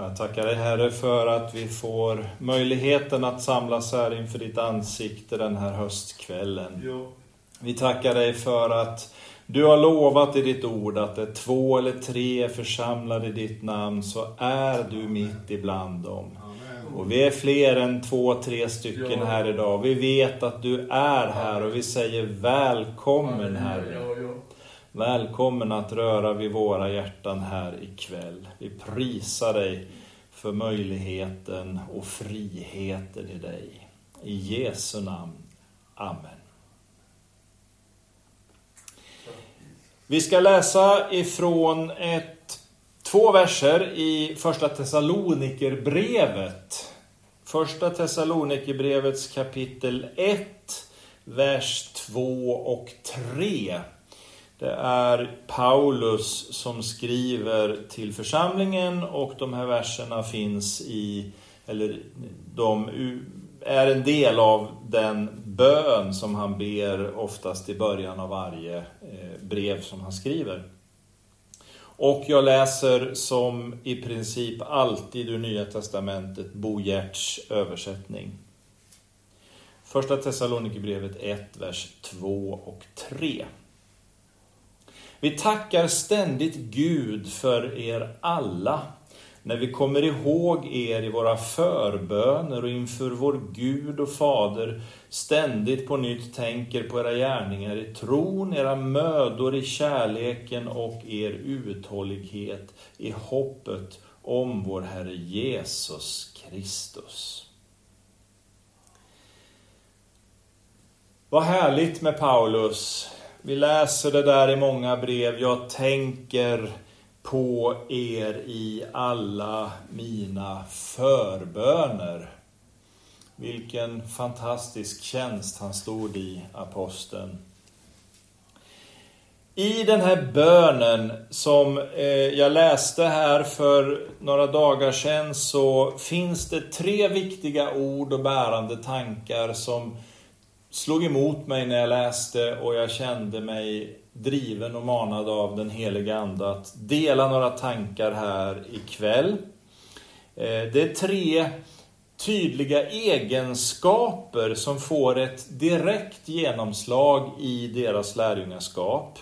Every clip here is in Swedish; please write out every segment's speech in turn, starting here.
Jag tackar dig Herre för att vi får möjligheten att samlas här inför ditt ansikte den här höstkvällen. Jo. Vi tackar dig för att du har lovat i ditt ord att det två eller tre är församlade i ditt namn så är du mitt ibland dem. Amen. Och vi är fler än två, tre stycken Ja. här idag. Vi vet att du är här och vi säger välkommen Herre. Välkommen att röra vid våra hjärtan här ikväll. Vi prisar dig för möjligheten och friheten i dig. I Jesu namn. Amen. Vi ska läsa ifrån ett, två verser i Första Thessalonikerbrevet. Första Thessalonikerbrevets kapitel 1, vers 2 och 3. Det är Paulus som skriver till församlingen och de här verserna finns i, eller de är en del av den bön som han ber oftast i början av varje eh, brev som han skriver. Och jag läser som i princip alltid ur Nya Testamentet Bo Gerts översättning. Första Thessalonikerbrevet 1, vers 2 och 3. Vi tackar ständigt Gud för er alla när vi kommer ihåg er i våra förböner och inför vår Gud och Fader ständigt på nytt tänker på era gärningar i tron, era mödor i kärleken och er uthållighet i hoppet om vår Herre Jesus Kristus. Vad härligt med Paulus. Vi läser det där i många brev. Jag tänker på er i alla mina förböner. Vilken fantastisk tjänst han stod i, aposteln. I den här bönen som eh, jag läste här för några dagar sedan så finns det tre viktiga ord och bärande tankar som slog emot mig när jag läste och jag kände mig driven och manad av den heliga Ande att dela några tankar här ikväll. Eh, det är tre tydliga egenskaper som får ett direkt genomslag i deras lärjungaskap.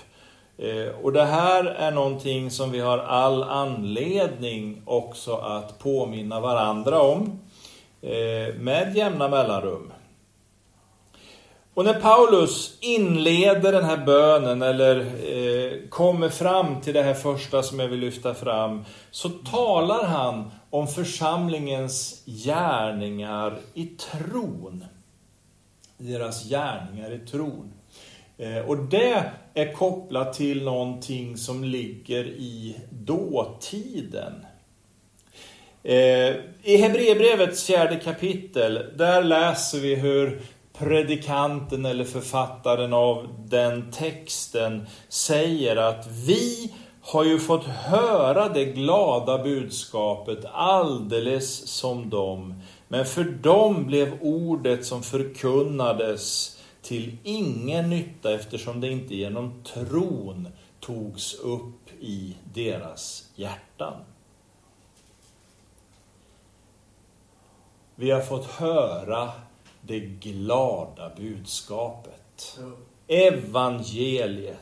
Eh, och det här är någonting som vi har all anledning också att påminna varandra om eh, med jämna mellanrum. Och när Paulus inleder den här bönen eller eh, kommer fram till det här första som jag vill lyfta fram så talar han om församlingens gärningar i tron. Deras gärningar i tron. Eh, och det är kopplat till någonting som ligger i dåtiden. Eh, I Hebreerbrevets fjärde kapitel, där läser vi hur predikanten eller författaren av den texten säger att vi har ju fått höra det glada budskapet alldeles som dem. Men för dem blev ordet som förkunnades till ingen nytta eftersom det inte genom tron togs upp i deras hjärtan. Vi har fått höra det glada budskapet. Evangeliet.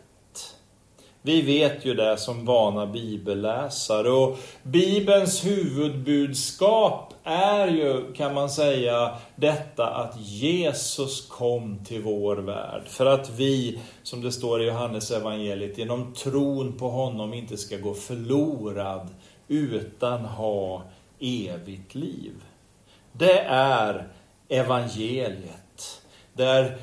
Vi vet ju det som vana bibelläsare och Bibelns huvudbudskap är ju, kan man säga, detta att Jesus kom till vår värld. För att vi, som det står i Johannes evangeliet, genom tron på honom inte ska gå förlorad utan ha evigt liv. Det är evangeliet. Där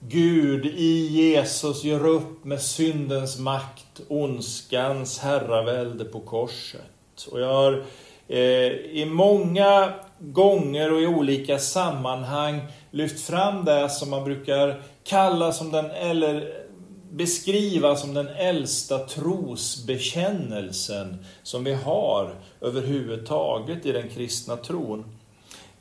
Gud i Jesus gör upp med syndens makt, ondskans herravälde på korset. Och jag har eh, i många gånger och i olika sammanhang lyft fram det som man brukar kalla som den, eller beskriva som den äldsta trosbekännelsen som vi har överhuvudtaget i den kristna tron.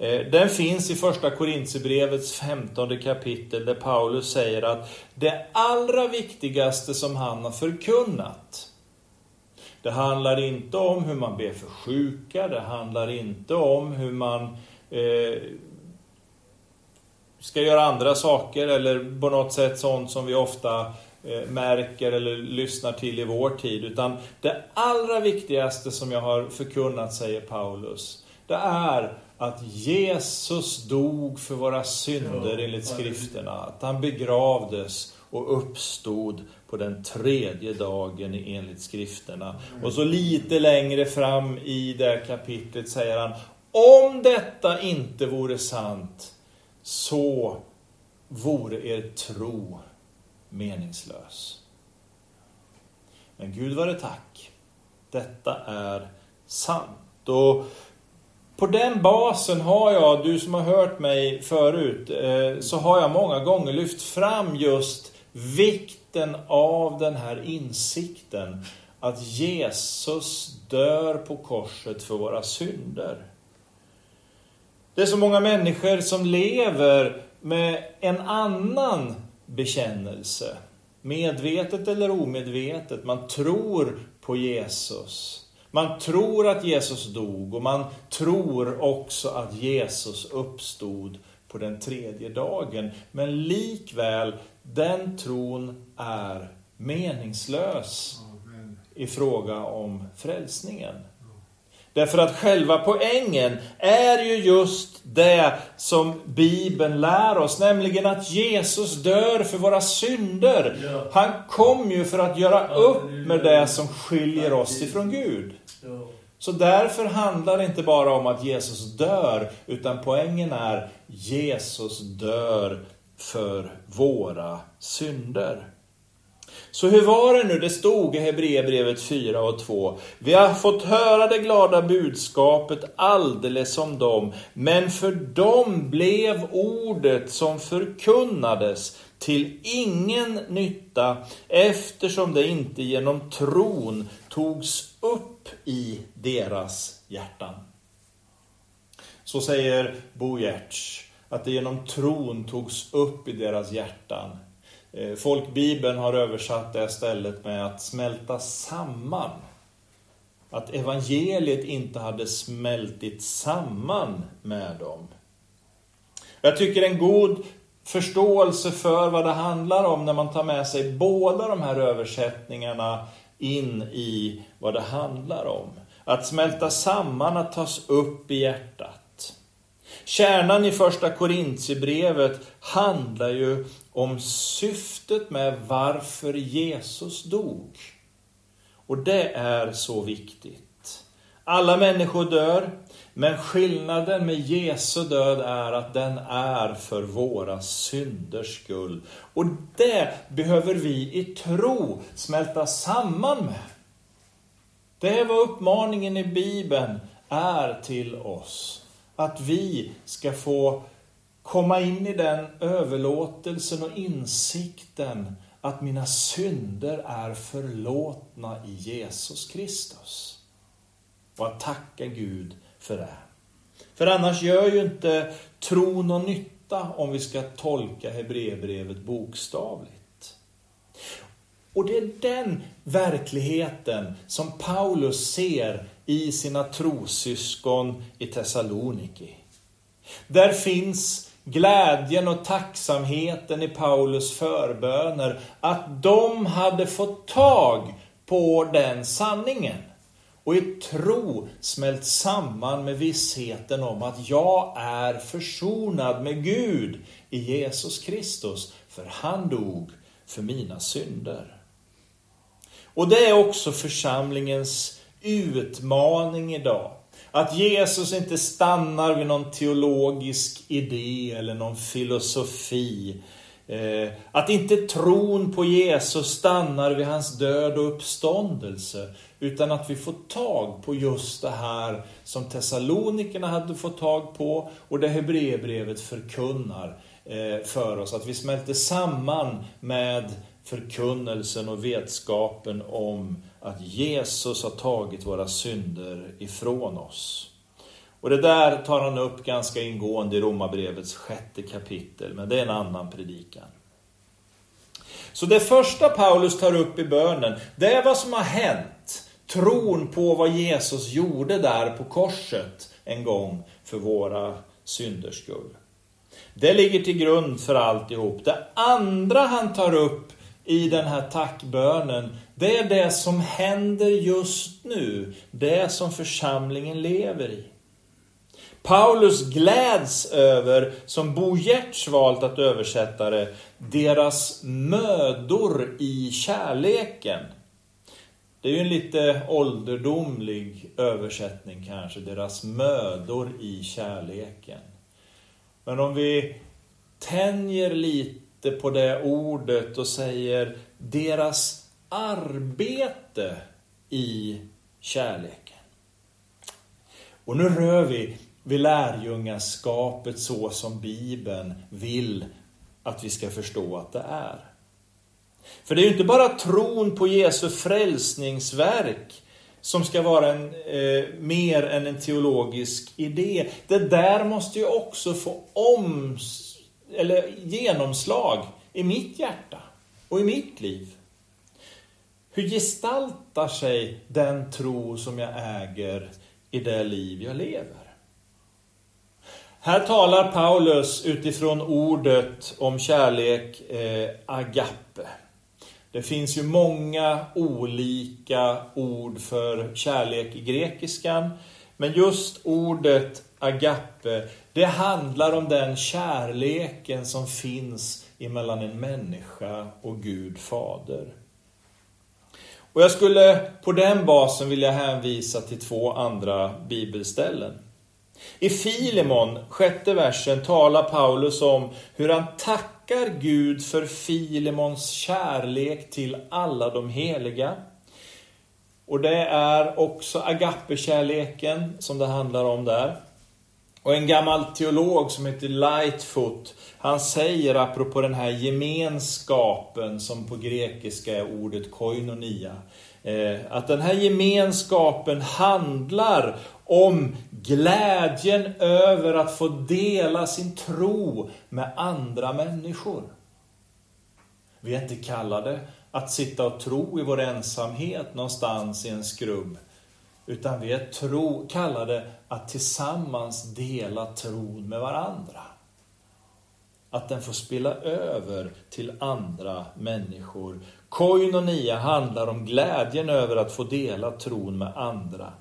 Eh, Den finns i första Korintierbrevets 15 kapitel där Paulus säger att det allra viktigaste som han har förkunnat Det handlar inte om hur man ber för sjuka, det handlar inte om hur man eh, ska göra andra saker eller på något sätt sånt som vi ofta eh, märker eller lyssnar till i vår tid. Utan det allra viktigaste som jag har förkunnat, säger Paulus, det är att Jesus dog för våra synder enligt skrifterna. Att han begravdes och uppstod på den tredje dagen enligt skrifterna. Och så lite längre fram i det kapitlet säger han, om detta inte vore sant, så vore er tro meningslös. Men Gud vare tack, detta är sant. Och på den basen har jag, du som har hört mig förut, eh, så har jag många gånger lyft fram just vikten av den här insikten att Jesus dör på korset för våra synder. Det är så många människor som lever med en annan bekännelse. Medvetet eller omedvetet. Man tror på Jesus. Man tror att Jesus dog och man tror också att Jesus uppstod på den tredje dagen. Men likväl, den tron är meningslös i fråga om frälsningen. Därför att själva poängen är ju just det som Bibeln lär oss, nämligen att Jesus dör för våra synder. Han kom ju för att göra upp med det som skiljer oss ifrån Gud. Så därför handlar det inte bara om att Jesus dör, utan poängen är Jesus dör för våra synder. Så hur var det nu det stod i Hebreerbrevet 4 och 2? Vi har fått höra det glada budskapet alldeles som dem, men för dem blev ordet som förkunnades till ingen nytta eftersom det inte genom tron togs upp i deras hjärtan. Så säger Bo Gertz, att det genom tron togs upp i deras hjärtan. Eh, folkbibeln har översatt det stället med att smälta samman. Att evangeliet inte hade smältit samman med dem. Jag tycker en god förståelse för vad det handlar om när man tar med sig båda de här översättningarna in i vad det handlar om. Att smälta samman, att tas upp i hjärtat. Kärnan i första Korintierbrevet handlar ju om syftet med varför Jesus dog. Och det är så viktigt. Alla människor dör, men skillnaden med Jesu död är att den är för våra synders skull. Och det behöver vi i tro smälta samman med. Det är vad uppmaningen i Bibeln är till oss. Att vi ska få komma in i den överlåtelsen och insikten att mina synder är förlåtna i Jesus Kristus. Och att tacka Gud för det. För annars gör ju inte tron någon nytta om vi ska tolka Hebreerbrevet bokstavligt. Och det är den verkligheten som Paulus ser i sina trosyskon i Thessaloniki. Där finns glädjen och tacksamheten i Paulus förböner att de hade fått tag på den sanningen och i tro smält samman med vissheten om att jag är försonad med Gud i Jesus Kristus, för han dog för mina synder. Och det är också församlingens utmaning idag. Att Jesus inte stannar vid någon teologisk idé eller någon filosofi. Eh, att inte tron på Jesus stannar vid hans död och uppståndelse. Utan att vi får tag på just det här som Thessalonikerna hade fått tag på och det Hebreerbrevet förkunnar eh, för oss. Att vi smälter samman med förkunnelsen och vetskapen om att Jesus har tagit våra synder ifrån oss. Och det där tar han upp ganska ingående i Romarbrevets sjätte kapitel, men det är en annan predikan. Så det första Paulus tar upp i bönen, det är vad som har hänt. Tron på vad Jesus gjorde där på korset en gång för våra synders skull. Det ligger till grund för alltihop. Det andra han tar upp i den här tackbönen, det är det som händer just nu. Det som församlingen lever i. Paulus gläds över, som Bo Giertz valt att översätta det, deras mödor i kärleken. Det är ju en lite ålderdomlig översättning kanske, deras mödor i kärleken. Men om vi tänjer lite på det ordet och säger deras arbete i kärleken. Och nu rör vi vid lärjungaskapet så som Bibeln vill att vi ska förstå att det är. För det är ju inte bara tron på Jesu frälsningsverk som ska vara en, eh, mer än en teologisk idé. Det där måste ju också få oms eller genomslag i mitt hjärta och i mitt liv. Hur gestaltar sig den tro som jag äger i det liv jag lever? Här talar Paulus utifrån ordet om kärlek, eh, agape. Det finns ju många olika ord för kärlek i grekiskan. Men just ordet agape, det handlar om den kärleken som finns emellan en människa och Gud fader. Och jag skulle på den basen vilja hänvisa till två andra bibelställen. I Filemon, sjätte versen, talar Paulus om hur han tackar Gud för Filemons kärlek till alla de heliga. Och det är också agape-kärleken som det handlar om där. Och en gammal teolog som heter Lightfoot, han säger apropå den här gemenskapen som på grekiska är ordet koinonia. Eh, att den här gemenskapen handlar om glädjen över att få dela sin tro med andra människor. Vi är inte kallade att sitta och tro i vår ensamhet någonstans i en skrubb. Utan vi är tro, kallade att tillsammans dela tron med varandra. Att den får spilla över till andra människor. Koinonia handlar om glädjen över att få dela tron med andra.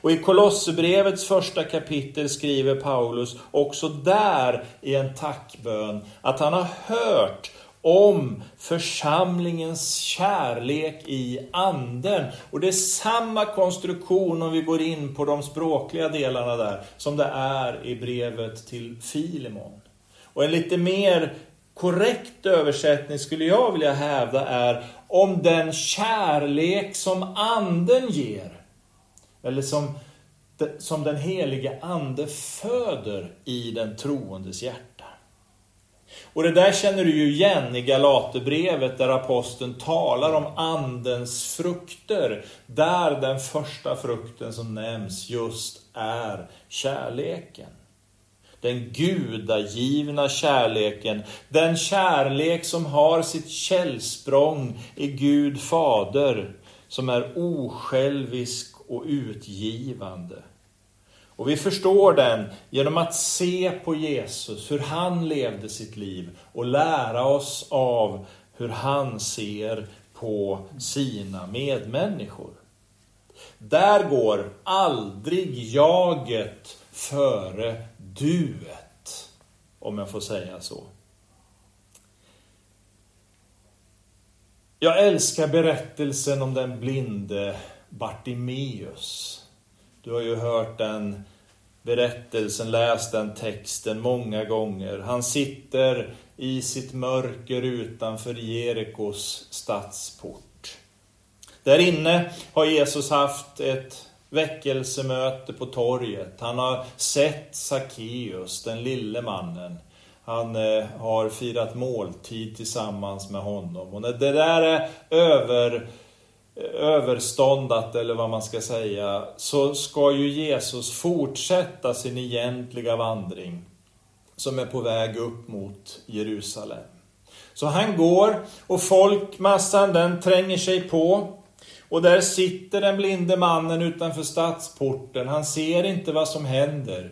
Och i Kolosserbrevets första kapitel skriver Paulus också där i en tackbön att han har hört om församlingens kärlek i anden. Och det är samma konstruktion om vi går in på de språkliga delarna där, som det är i brevet till Filemon. Och en lite mer korrekt översättning skulle jag vilja hävda är om den kärlek som anden ger. Eller som, som den helige ande föder i den troendes hjärta. Och det där känner du ju igen i Galaterbrevet där aposteln talar om andens frukter. Där den första frukten som nämns just är kärleken. Den gudagivna kärleken. Den kärlek som har sitt källsprång i Gud Fader. Som är osjälvisk och utgivande. Och vi förstår den genom att se på Jesus, hur han levde sitt liv och lära oss av hur han ser på sina medmänniskor. Där går aldrig jaget före duet, om jag får säga så. Jag älskar berättelsen om den blinde Bartimeus. Du har ju hört den berättelsen, läst den texten många gånger. Han sitter i sitt mörker utanför Jerikos stadsport. Där inne har Jesus haft ett väckelsemöte på torget. Han har sett Sackeus, den lille mannen. Han eh, har firat måltid tillsammans med honom. Och när det där är över överståndat eller vad man ska säga, så ska ju Jesus fortsätta sin egentliga vandring som är på väg upp mot Jerusalem. Så han går och folkmassan den tränger sig på. Och där sitter den blinde mannen utanför stadsporten. Han ser inte vad som händer.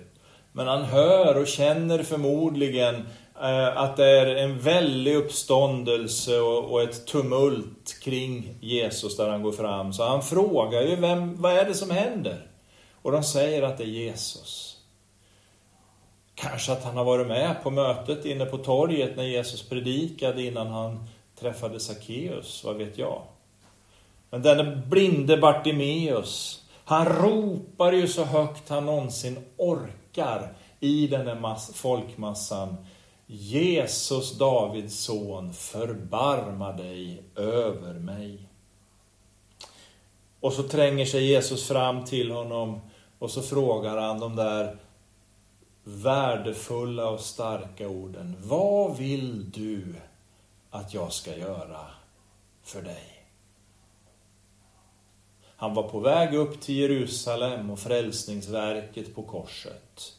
Men han hör och känner förmodligen Eh, att det är en väldig uppståndelse och ett tumult kring Jesus där han går fram. Så han frågar ju, vem, vad är det som händer? Och de säger att det är Jesus. Kanske att han har varit med på mötet inne på torget när Jesus predikade innan han träffade Sackeus, vad vet jag. Men denne blinde Bartimeus, han ropar ju så högt han någonsin orkar i den här folkmassan. Jesus, Davids son, förbarma dig över mig. Och så tränger sig Jesus fram till honom och så frågar han de där värdefulla och starka orden. Vad vill du att jag ska göra för dig? Han var på väg upp till Jerusalem och frälsningsverket på korset.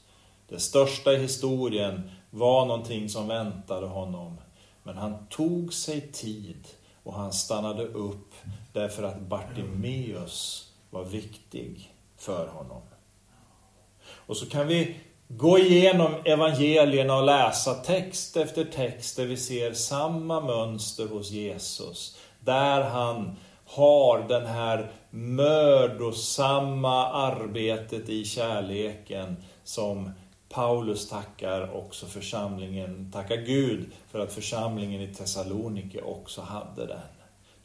Det största i historien var någonting som väntade honom. Men han tog sig tid och han stannade upp därför att Bartimeus var viktig för honom. Och så kan vi gå igenom evangelierna och läsa text efter text där vi ser samma mönster hos Jesus. Där han har den här mödosamma arbetet i kärleken som Paulus tackar också församlingen, tackar Gud för att församlingen i Thessalonike också hade den.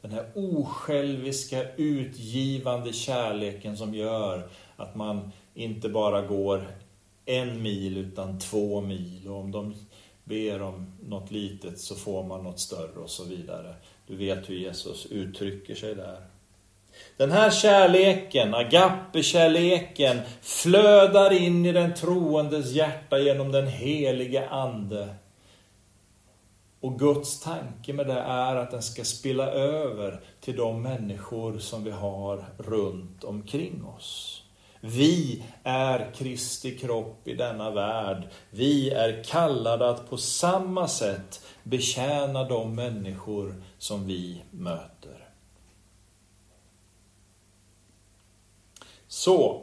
Den här osjälviska, utgivande kärleken som gör att man inte bara går en mil utan två mil. Och om de ber om något litet så får man något större och så vidare. Du vet hur Jesus uttrycker sig där. Den här kärleken, agape-kärleken, flödar in i den troendes hjärta genom den helige Ande. Och Guds tanke med det är att den ska spilla över till de människor som vi har runt omkring oss. Vi är Kristi kropp i denna värld. Vi är kallade att på samma sätt betjäna de människor som vi möter. Så,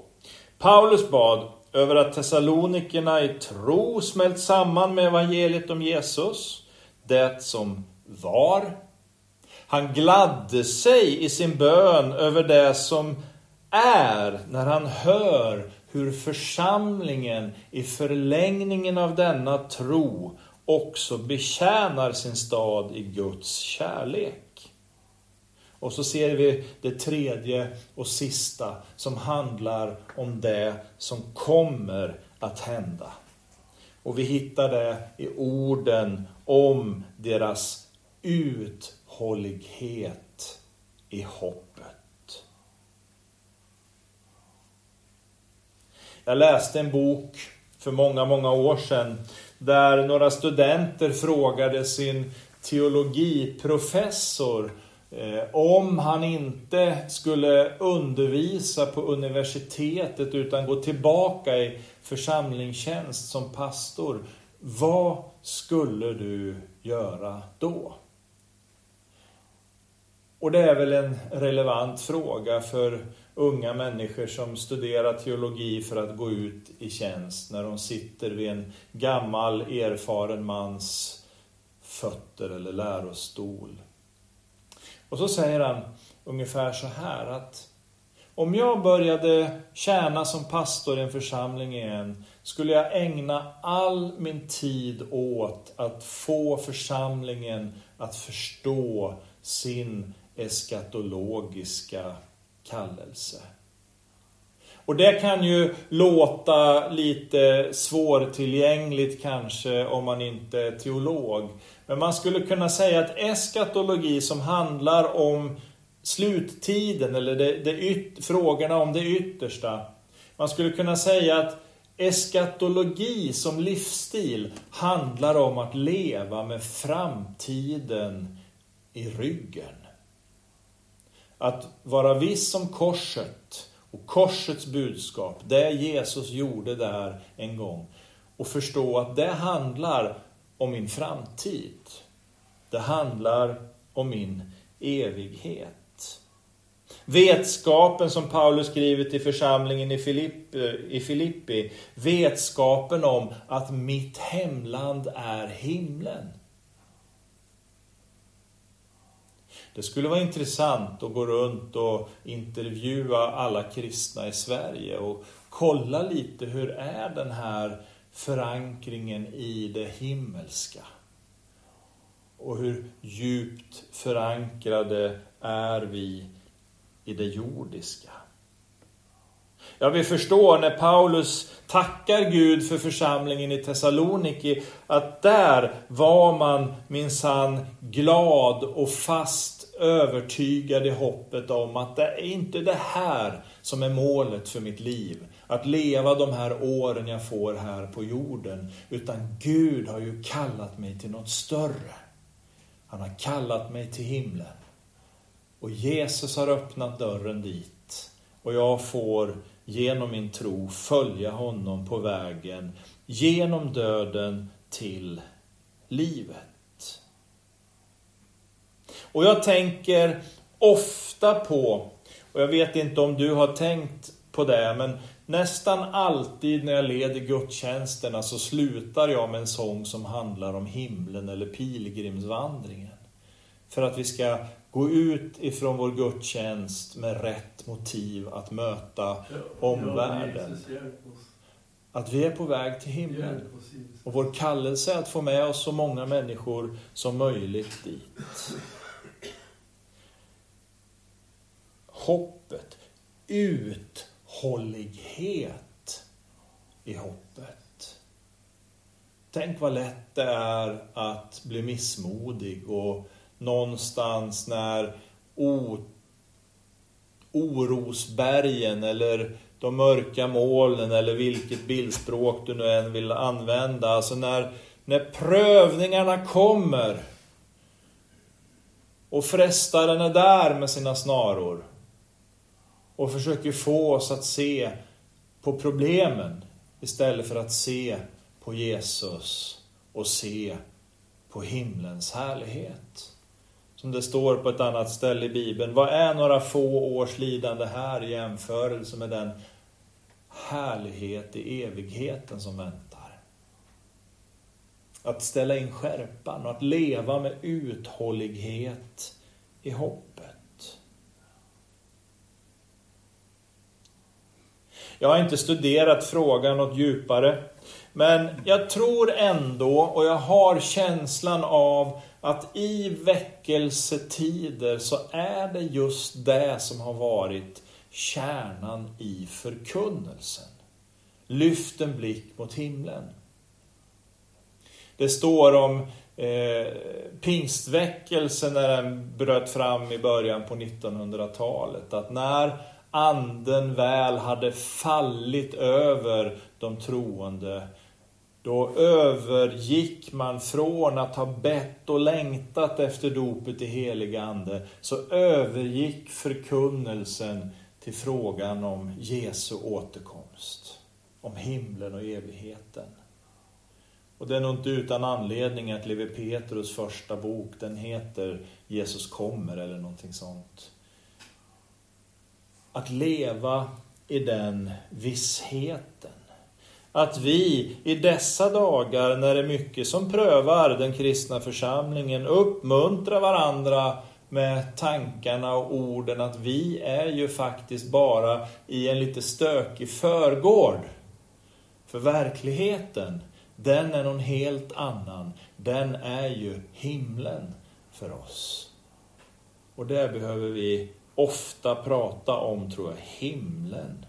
Paulus bad över att Thessalonikerna i tro smält samman med evangeliet om Jesus, det som var. Han gladde sig i sin bön över det som är när han hör hur församlingen i förlängningen av denna tro också betjänar sin stad i Guds kärlek. Och så ser vi det tredje och sista som handlar om det som kommer att hända. Och vi hittar det i orden om deras uthållighet i hoppet. Jag läste en bok för många, många år sedan där några studenter frågade sin teologiprofessor Eh, om han inte skulle undervisa på universitetet utan gå tillbaka i församlingstjänst som pastor. Vad skulle du göra då? Och det är väl en relevant fråga för unga människor som studerar teologi för att gå ut i tjänst när de sitter vid en gammal erfaren mans fötter eller lärostol. Och så säger han ungefär så här att om jag började tjäna som pastor i en församling igen skulle jag ägna all min tid åt att få församlingen att förstå sin eskatologiska kallelse. Och det kan ju låta lite svårtillgängligt kanske om man inte är teolog. Men man skulle kunna säga att eskatologi som handlar om sluttiden eller det, det yt, frågorna om det yttersta. Man skulle kunna säga att eskatologi som livsstil handlar om att leva med framtiden i ryggen. Att vara viss om korset och korsets budskap, det Jesus gjorde där en gång. Och förstå att det handlar om min framtid. Det handlar om min evighet. Vetskapen som Paulus skriver till församlingen i Filippi, i Filippi, vetskapen om att mitt hemland är himlen. Det skulle vara intressant att gå runt och intervjua alla kristna i Sverige och kolla lite hur är den här förankringen i det himmelska. Och hur djupt förankrade är vi i det jordiska. Ja, vi förstår när Paulus tackar Gud för församlingen i Thessaloniki att där var man minsann glad och fast övertygad i hoppet om att det är inte det här som är målet för mitt liv. Att leva de här åren jag får här på jorden. Utan Gud har ju kallat mig till något större. Han har kallat mig till himlen. Och Jesus har öppnat dörren dit. Och jag får genom min tro följa honom på vägen genom döden till livet. Och jag tänker ofta på, och jag vet inte om du har tänkt på det, men nästan alltid när jag leder gudstjänsterna så slutar jag med en sång som handlar om himlen eller pilgrimsvandringen. För att vi ska gå ut ifrån vår gudstjänst med rätt motiv att möta omvärlden. Att vi är på väg till himlen. Och vår kallelse är att få med oss så många människor som möjligt dit. Hoppet, Ut uthållighet i hoppet. Tänk vad lätt det är att bli missmodig och någonstans när o, orosbergen eller de mörka molnen eller vilket bildspråk du nu än vill använda. Alltså när, när prövningarna kommer och frestaren är där med sina snaror och försöker få oss att se på problemen istället för att se på Jesus och se på himlens härlighet. Som det står på ett annat ställe i Bibeln. Vad är några få års lidande här i jämförelse med den härlighet i evigheten som väntar? Att ställa in skärpan och att leva med uthållighet i hoppet. Jag har inte studerat frågan något djupare. Men jag tror ändå, och jag har känslan av att i väckelsetider så är det just det som har varit kärnan i förkunnelsen. Lyft en blick mot himlen. Det står om eh, pingstväckelsen när den bröt fram i början på 1900-talet. Att när anden väl hade fallit över de troende då övergick man från att ha bett och längtat efter dopet i helig Ande, så övergick förkunnelsen till frågan om Jesu återkomst. Om himlen och evigheten. Och det är nog inte utan anledning att Levi Petrus första bok, den heter Jesus kommer eller någonting sånt. Att leva i den vissheten att vi i dessa dagar, när det är mycket som prövar den kristna församlingen, uppmuntrar varandra med tankarna och orden att vi är ju faktiskt bara i en lite stökig förgård. För verkligheten, den är någon helt annan. Den är ju himlen för oss. Och det behöver vi ofta prata om, tror jag, himlen.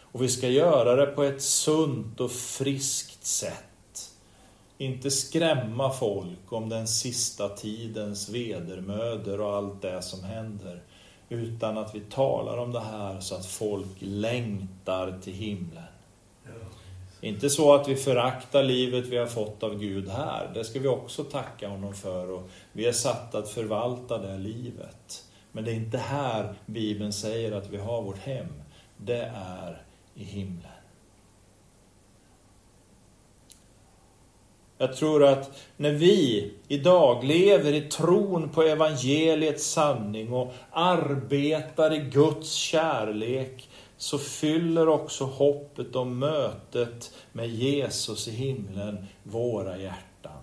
Och vi ska göra det på ett sunt och friskt sätt. Inte skrämma folk om den sista tidens vedermöder och allt det som händer. Utan att vi talar om det här så att folk längtar till himlen. Inte så att vi föraktar livet vi har fått av Gud här. Det ska vi också tacka honom för. Och vi är satta att förvalta det livet. Men det är inte här Bibeln säger att vi har vårt hem. Det är i himlen. Jag tror att när vi idag lever i tron på evangeliets sanning och arbetar i Guds kärlek, så fyller också hoppet om mötet med Jesus i himlen våra hjärtan.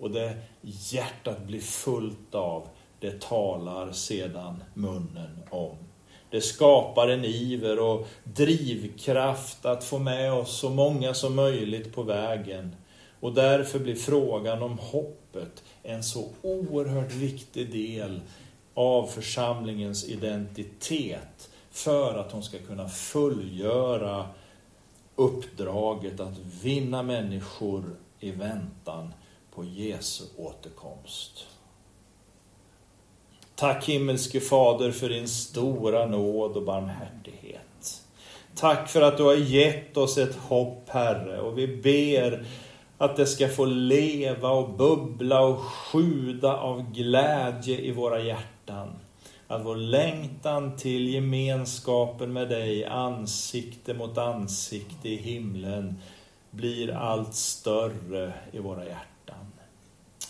Och det hjärtat blir fullt av, det talar sedan munnen om. Det skapar en iver och drivkraft att få med oss så många som möjligt på vägen. Och därför blir frågan om hoppet en så oerhört viktig del av församlingens identitet för att hon ska kunna fullgöra uppdraget att vinna människor i väntan på Jesu återkomst. Tack himmelske Fader för din stora nåd och barmhärtighet. Tack för att du har gett oss ett hopp, Herre, och vi ber att det ska få leva och bubbla och sjuda av glädje i våra hjärtan. Att vår längtan till gemenskapen med dig, ansikte mot ansikte i himlen, blir allt större i våra hjärtan.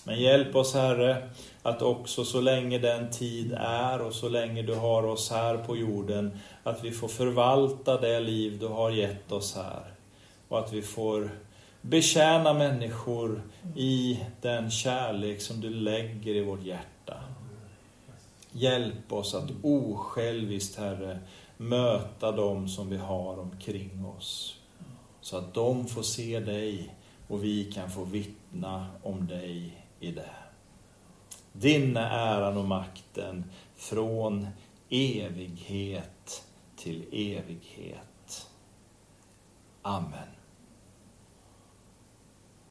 Men hjälp oss Herre, att också så länge den tid är och så länge du har oss här på jorden, att vi får förvalta det liv du har gett oss här. Och att vi får betjäna människor i den kärlek som du lägger i vårt hjärta. Hjälp oss att osjälviskt, Herre, möta dem som vi har omkring oss. Så att de får se dig och vi kan få vittna om dig i det. Din är äran och makten från evighet till evighet. Amen.